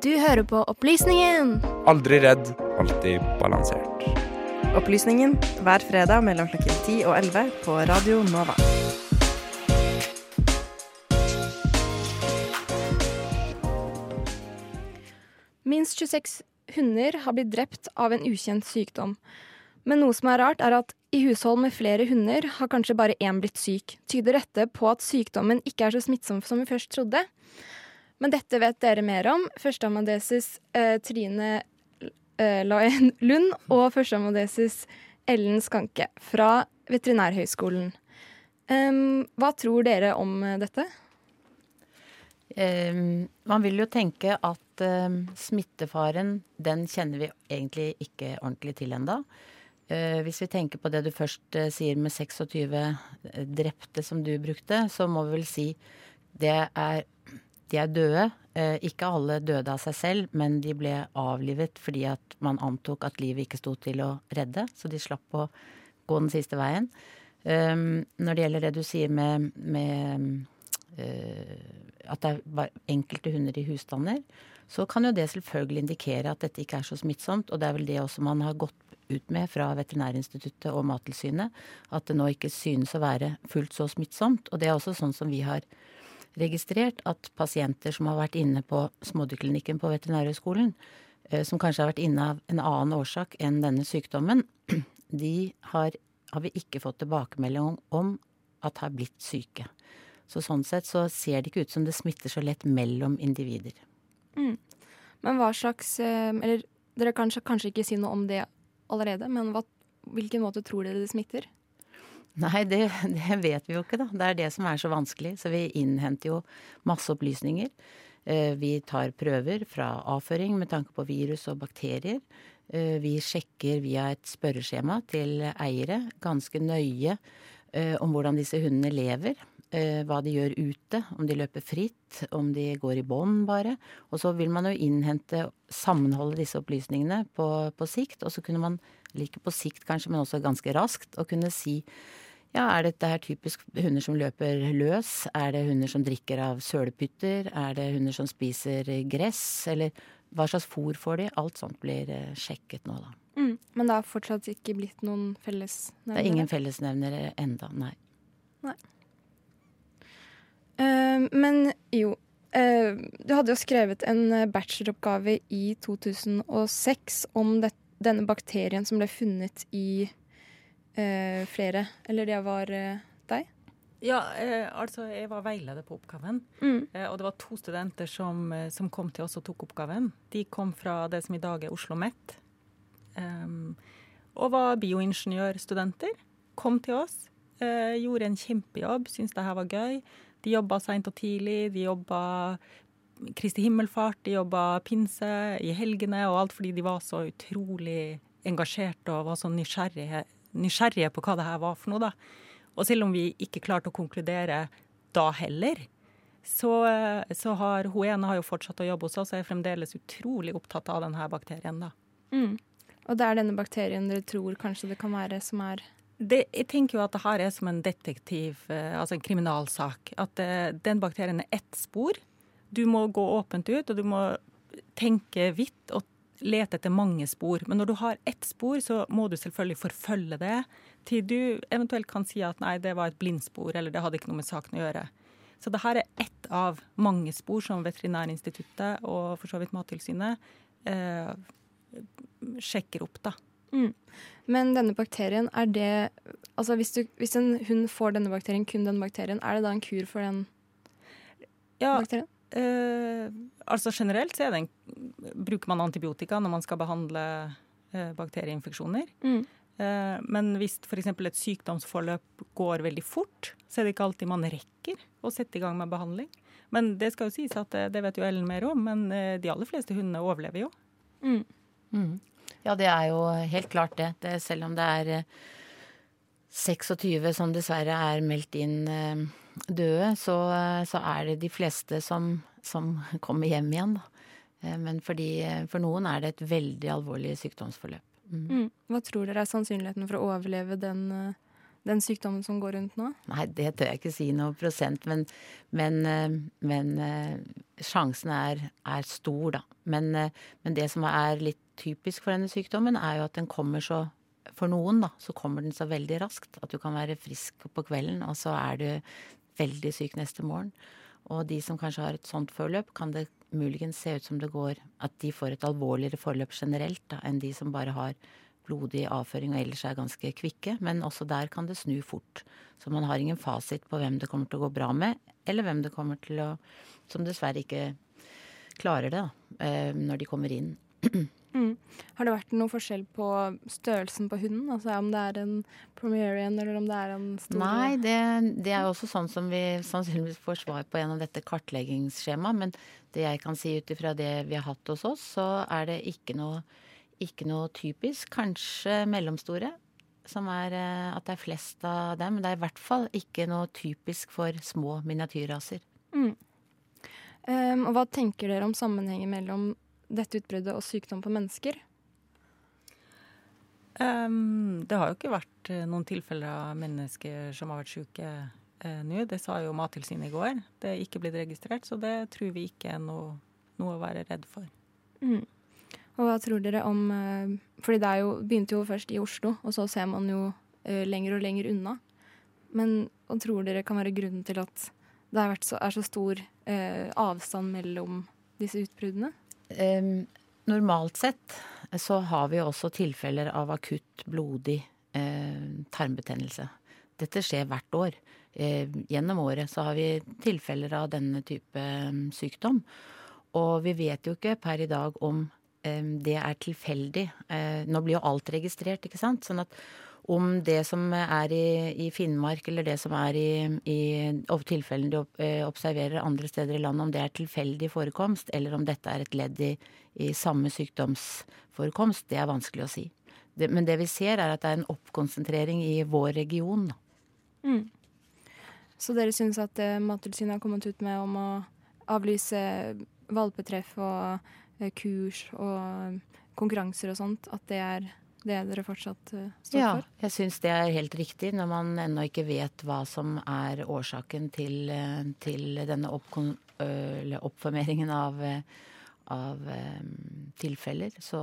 Du hører på Opplysningen. Aldri redd, alltid balansert. Opplysningen hver fredag mellom klokken 10 og 11 på Radio Nova. Minst 26 hunder har blitt drept av en ukjent sykdom. Men noe som er rart, er at i hushold med flere hunder har kanskje bare én blitt syk. Tyder dette på at sykdommen ikke er så smittsom som vi først trodde? Men dette vet dere mer om. Førsteamanuensis eh, Trine eh, Laen Lund og førsteamanuensis Ellen Skanke fra Veterinærhøgskolen. Um, hva tror dere om eh, dette? Um, man vil jo tenke at um, smittefaren, den kjenner vi egentlig ikke ordentlig til enda. Uh, hvis vi tenker på det du først uh, sier med 26 drepte som du brukte, så må vi vel si det er De er døde. Uh, ikke alle døde av seg selv, men de ble avlivet fordi at man antok at livet ikke sto til å redde, så de slapp å gå den siste veien. Um, når det gjelder det du sier med, med at det er enkelte hunder i husstander, så kan jo det selvfølgelig indikere at dette ikke er så smittsomt. Og det er vel det også man har gått ut med fra Veterinærinstituttet og Mattilsynet. At det nå ikke synes å være fullt så smittsomt. Og det er også sånn som vi har registrert at pasienter som har vært inne på smådyrklinikken på Veterinærhøgskolen, som kanskje har vært inne av en annen årsak enn denne sykdommen, de har, har vi ikke fått tilbakemelding om at har blitt syke. Så sånn sett så ser det ikke ut som det smitter så lett mellom individer. Mm. Men hva slags Eller dere kan kanskje ikke si noe om det allerede, men hva, hvilken måte tror dere det smitter? Nei, det, det, vet vi jo ikke, da. Det er det som er så vanskelig. Så vi innhenter jo masse opplysninger. Vi tar prøver fra avføring med tanke på virus og bakterier. Vi sjekker via et spørreskjema til eiere ganske nøye om hvordan disse hundene lever hva de gjør ute, om de løper fritt, om de går i bånd bare. Og så vil man jo innhente, sammenholde disse opplysningene på, på sikt. Og så kunne man, like på sikt kanskje, men også ganske raskt, å kunne si ja, er dette her typisk hunder som løper løs? Er det hunder som drikker av sølepytter? Er det hunder som spiser gress? Eller hva slags fôr får de? Alt sånt blir sjekket nå, da. Mm, men det har fortsatt ikke blitt noen fellesnevnere? Det er ingen fellesnevnere enda, nei. nei. Uh, men jo, uh, du hadde jo skrevet en bacheloroppgave i 2006 om det, denne bakterien som ble funnet i uh, flere Eller det var deg? Ja, altså jeg var veileder på oppgaven. Mm. og det var to studenter som, som, kom til oss og tok oppgaven. De kom fra det som i dag er Oslo OsloMet. Um, og var bioingeniørstudenter. Kom til oss, gjorde en kjempejobb, syntes det her var gøy. De jobba seint og tidlig. De jobba Kristi himmelfart, de jobba pinse i helgene og alt fordi de var så utrolig engasjerte og var så nysgjerrige, nysgjerrige på hva det her var for noe, da. Og selv om vi ikke klarte å konkludere da heller, så, så har hun ene har jo fortsatt å jobbe hos oss og er fremdeles utrolig opptatt av denne bakterien, da. Mm. Og det er denne bakterien dere tror kanskje det kan være som er det, jeg tenker jo at det her er som en detektiv, altså en kriminalsak. At den bakterien er ett spor. Du må gå åpent ut, og du må tenke hvitt og lete etter mange spor. Men når du har ett spor, så må du selvfølgelig forfølge det til du eventuelt kan si at nei, det var et blindspor, eller det hadde ikke noe med saken å gjøre. Så det her er ett av mange spor som Veterinærinstituttet og for så vidt Mattilsynet eh, sjekker opp, da. Mm. Men denne bakterien, er det Altså hvis, du, hvis, en hund får denne bakterien, kun denne bakterien, er det da en kur for den ja, bakterien? Eh, altså generelt så en, bruker man antibiotika når man skal behandle eh, bakterieinfeksjoner. Mm. Eh, men hvis f.eks. et sykdomsforløp går veldig fort, så er det ikke alltid man rekker å sette i gang med behandling. Men det skal jo sies at det, det vet jo Ellen mer om, men eh, de aller fleste hundene overlever jo. Mm. Mm. Ja, det er jo helt klart det. det selv om det er 26 som dessverre er meldt inn døde, så, så er det de fleste som, som kommer hjem igjen, da. Men fordi, for noen er det et veldig alvorlig sykdomsforløp. Mm. Mm. Hva tror dere er sannsynligheten for å overleve den, den sykdommen som går rundt nå? Nei, det tør jeg ikke si noe prosent, men, men, eh, men eh, sjansen er, er, stor, da. Men, eh, men, det som er litt typisk for denne sykdommen, er jo at den kommer så For noen, da, så kommer den så veldig raskt at du kan være frisk på kvelden, og så er du veldig syk neste morgen. Og de som kanskje har et sånt forløp, kan det muligens se ut som det går At de får et alvorligere forløp generelt da, enn de som bare har blodig avføring og ellers er ganske kvikke. Men også der kan det snu fort. Så man har ingen fasit på hvem det kommer til å gå bra med, eller hvem det kommer til å Som dessverre ikke klarer det, da, eh, når de kommer inn. Mm. Har det vært noe forskjell på størrelsen på hunden? Altså om det er en Promerian eller om det er en stor Nei, det, det er også sånn som vi sannsynligvis får svar på gjennom dette kartleggingsskjemaet. Men det jeg kan si ut ifra det vi har hatt hos oss, så er det ikke noe, ikke noe typisk. Kanskje mellomstore. Som er eh, at det er flest av dem. Men det er i hvert fall ikke noe typisk for små miniatyrraser. Mm. Um, og hva tenker dere om sammenhengen mellom dette utbruddet og sykdom på mennesker? Um, det har jo ikke vært eh, noen tilfeller av mennesker som har vært syke uh, nå. Det sa jo Mattilsynet i går. Det er ikke blitt registrert, så det tror vi ikke er noe, noe å være redd for. Mm. Og hva tror dere om uh, Fordi det jo, begynte jo først i Oslo, og så ser man jo uh, lenger og lenger unna. Men hva tror dere kan være grunnen til at det så, er så stor avstand mellom disse utbruddene? Um, normalt sett så har vi også tilfeller av akutt blodig eh, tarmbetennelse. Dette skjer hvert år. Eh, gjennom året så har vi tilfeller av denne type um, sykdom. Og vi vet jo ikke per i dag om eh, det er tilfeldig. nå blir jo alt registrert, ikke sant. Sånn at om det som er i, i, Finnmark, eller det som er i, i tilfellene de eh, observerer andre steder i landet, om det er tilfeldig forekomst, eller om dette er et ledd i, i samme sykdomsforekomst, det er vanskelig å si. Det, men det vi ser, er at det er en oppkonsentrering i vår region. Mm. Så dere syns at uh, Mattilsynet har kommet ut med om å avlyse valpetreff og uh, kurs og konkurranser og sånt, at det er det dere fortsatt uh, står ja, for? Ja, jeg syns det er helt riktig når man ennå ikke vet hva som er årsaken til, eh, til denne oppkon, oppformeringen av, av um, tilfeller. Så,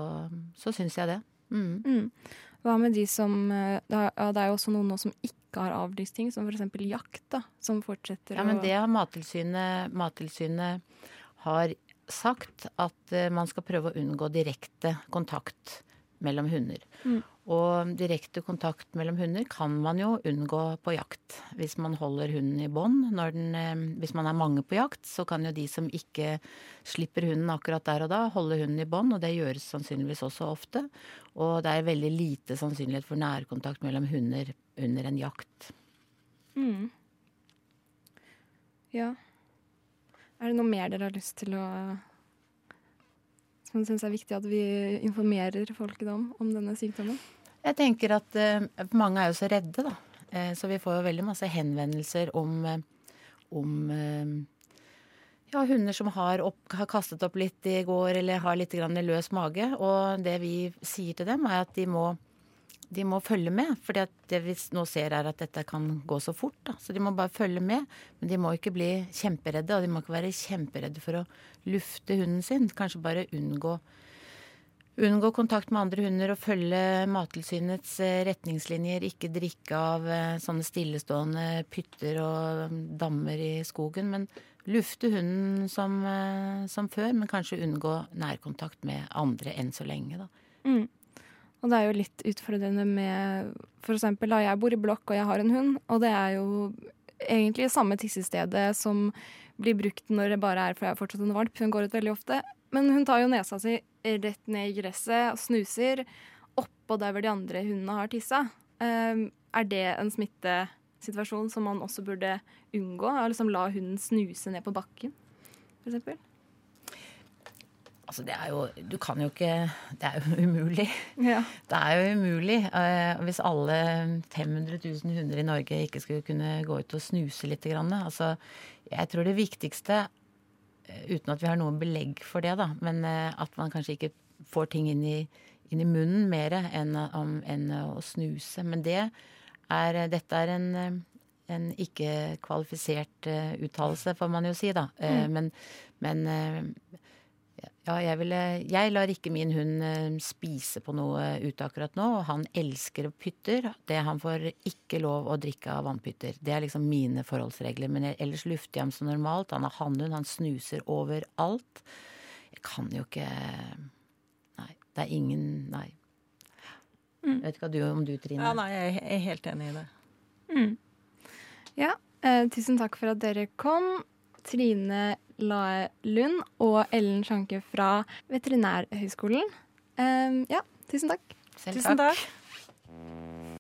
så syns jeg det. Mm. Mm. Hva med de som det er, jo også noen nå som ikke har avlyst ting, som f.eks. jakt, da, som fortsetter å Ja, men det har Mattilsynet Mattilsynet har sagt at man skal prøve å unngå direkte kontakt mellom hunder. Mm. Og direkte kontakt mellom hunder kan man jo unngå på jakt. Hvis man holder hunden i bånd. Eh, hvis man er mange på jakt, så kan jo de som ikke slipper hunden akkurat der og da, holde hunden i bånd. Og det gjøres sannsynligvis også ofte. Og det er veldig lite sannsynlighet for nærkontakt mellom hunder under en jakt. Mm. Ja. Er det noe mer dere har lyst til å som syns er viktig at vi informerer folket om, om denne sykdommen? Jeg tenker at eh, mange er jo så redde, da. Eh, så vi får jo veldig masse henvendelser om, om eh, ja, hunder som har, opp, har, kastet opp litt i går eller har litt løs mage. Og det vi sier til dem, er at de må de må følge med. For det vi nå ser er at dette kan gå så fort. Da. Så de må bare følge med. Men de må ikke bli kjemperedde, og de må ikke være kjemperedde for å lufte hunden sin. Kanskje bare unngå, unngå kontakt med andre hunder og følge Mattilsynets eh, retningslinjer. Ikke drikke av eh, sånne stillestående pytter og dammer i skogen. Men lufte hunden som, eh, som før, men kanskje unngå nærkontakt med andre enn så lenge. da. Mm. Og det er jo litt utfordrende med eksempel da jeg bor i blokk og jeg har en hund, og det er jo egentlig samme tissestedet som blir brukt når det bare er for jeg har fortsatt en valp. Hun går ut veldig ofte. Men hun tar jo nesa si rett ned i gresset og snuser oppå der hvor de andre hundene har tissa. Um, er det en smittesituasjon som man også burde unngå? Liksom la hunden snuse ned på bakken, f.eks.? Altså, det er jo Du kan jo ikke Det er jo umulig. Ja. Det er jo umulig. Uh, hvis alle 500 000 hunder i Norge ikke skulle kunne gå ut og snuse litt. Grann, altså, jeg tror det viktigste, uh, uten at vi har noe belegg for det, da, men uh, at man kanskje ikke får ting inn i, inn i munnen mer enn, enn, å snuse. Men det er Dette er en, eh, en ikke kvalifisert uh, uttalelse, får man jo si, da. Eh, Men, men eh, ja, jeg, ville, jeg lar ikke min hund eh, spise på noe ute akkurat nå. og Han elsker pytter. Det Han får ikke lov å drikke av vannpytter. Det er liksom mine forholdsregler. Men jeg, ellers lufter jeg ham som normalt. Han er hannhund, han snuser overalt. Jeg kan jo ikke Nei. Det er ingen Nei. Jeg vet ikke hva du, om du, Trine. Ja, nei, jeg er helt enig i det. Ja, eh, tusen takk for at dere kom. Trine Lae Lund og Ellen Sjanke fra Veterinærhøgskolen. Um, ja, tusen takk. Selv Tusen takk.